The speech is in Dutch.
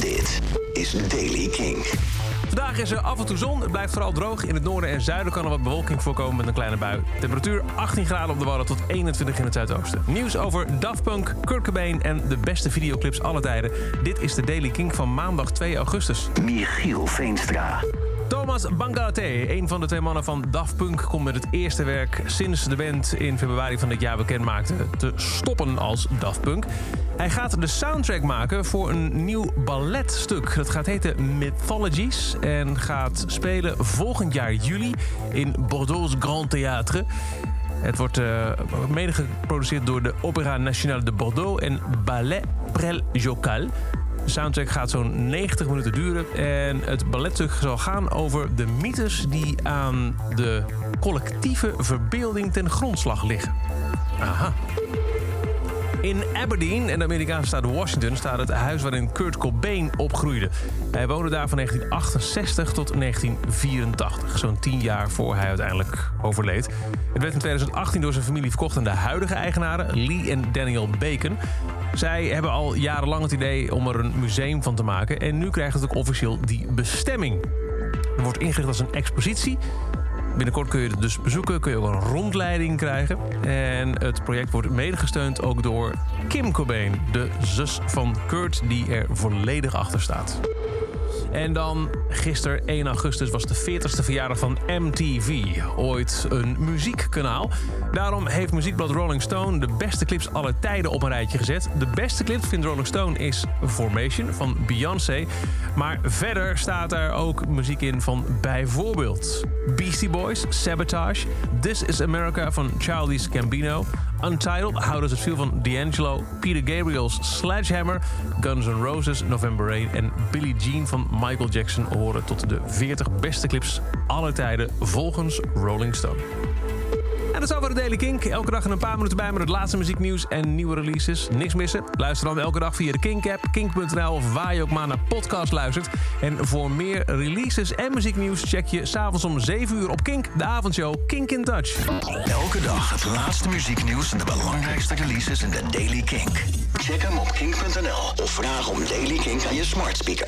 Dit is Daily King. Vandaag is er af en toe zon. Het blijft vooral droog. In het noorden en zuiden kan er wat bewolking voorkomen met een kleine bui. Temperatuur 18 graden op de Wadden tot 21 in het zuidoosten. Nieuws over Daft Punk, Kurt Cobain en de beste videoclips alle tijden. Dit is de Daily King van maandag 2 augustus. Michiel Veenstra. Thomas Bangalate, een van de twee mannen van Daft Punk, komt met het eerste werk sinds de band in februari van dit jaar bekend maakte te stoppen als Daft Punk. Hij gaat de soundtrack maken voor een nieuw balletstuk. Dat gaat heten Mythologies en gaat spelen volgend jaar juli in Bordeaux's Grand Théâtre. Het wordt uh, mede geproduceerd door de Opéra Nationale de Bordeaux en Ballet Prel Jocal. De soundtrack gaat zo'n 90 minuten duren. En het balletstuk zal gaan over de mythes die aan de collectieve verbeelding ten grondslag liggen. Aha. In Aberdeen, in de Amerikaanse staat Washington, staat het huis waarin Kurt Cobain opgroeide. Hij woonde daar van 1968 tot 1984, zo'n 10 jaar voor hij uiteindelijk overleed. Het werd in 2018 door zijn familie verkocht aan de huidige eigenaren, Lee en Daniel Bacon. Zij hebben al jarenlang het idee om er een museum van te maken en nu krijgt het ook officieel die bestemming. Het wordt ingericht als een expositie Binnenkort kun je het dus bezoeken, kun je ook een rondleiding krijgen. En het project wordt medegesteund ook door Kim Cobain, de zus van Kurt, die er volledig achter staat. En dan gisteren 1 augustus was de 40ste verjaardag van MTV. Ooit een muziekkanaal. Daarom heeft muziekblad Rolling Stone de beste clips aller tijden op een rijtje gezet. De beste clip vindt Rolling Stone is Formation van Beyoncé. Maar verder staat er ook muziek in van bijvoorbeeld Beastie Boys, Sabotage, This is America van Childish Gambino, Untitled, How Does It Feel van D'Angelo, Peter Gabriel's Sledgehammer, Guns N' Roses, November Rain en Billie Jean van Michael Jackson horen tot de 40 beste clips aller tijden volgens Rolling Stone. En dat zou voor de Daily Kink. Elke dag een paar minuten bij met het laatste muzieknieuws en nieuwe releases. Niks missen. Luister dan elke dag via de Kink-app, kink.nl of waar je ook maar naar podcast luistert. En voor meer releases en muzieknieuws check je s'avonds om 7 uur op Kink, de avondshow Kink in Touch. Elke dag het laatste muzieknieuws en de belangrijkste releases in de Daily Kink. Check hem op kink.nl of vraag om Daily Kink aan je smart speaker.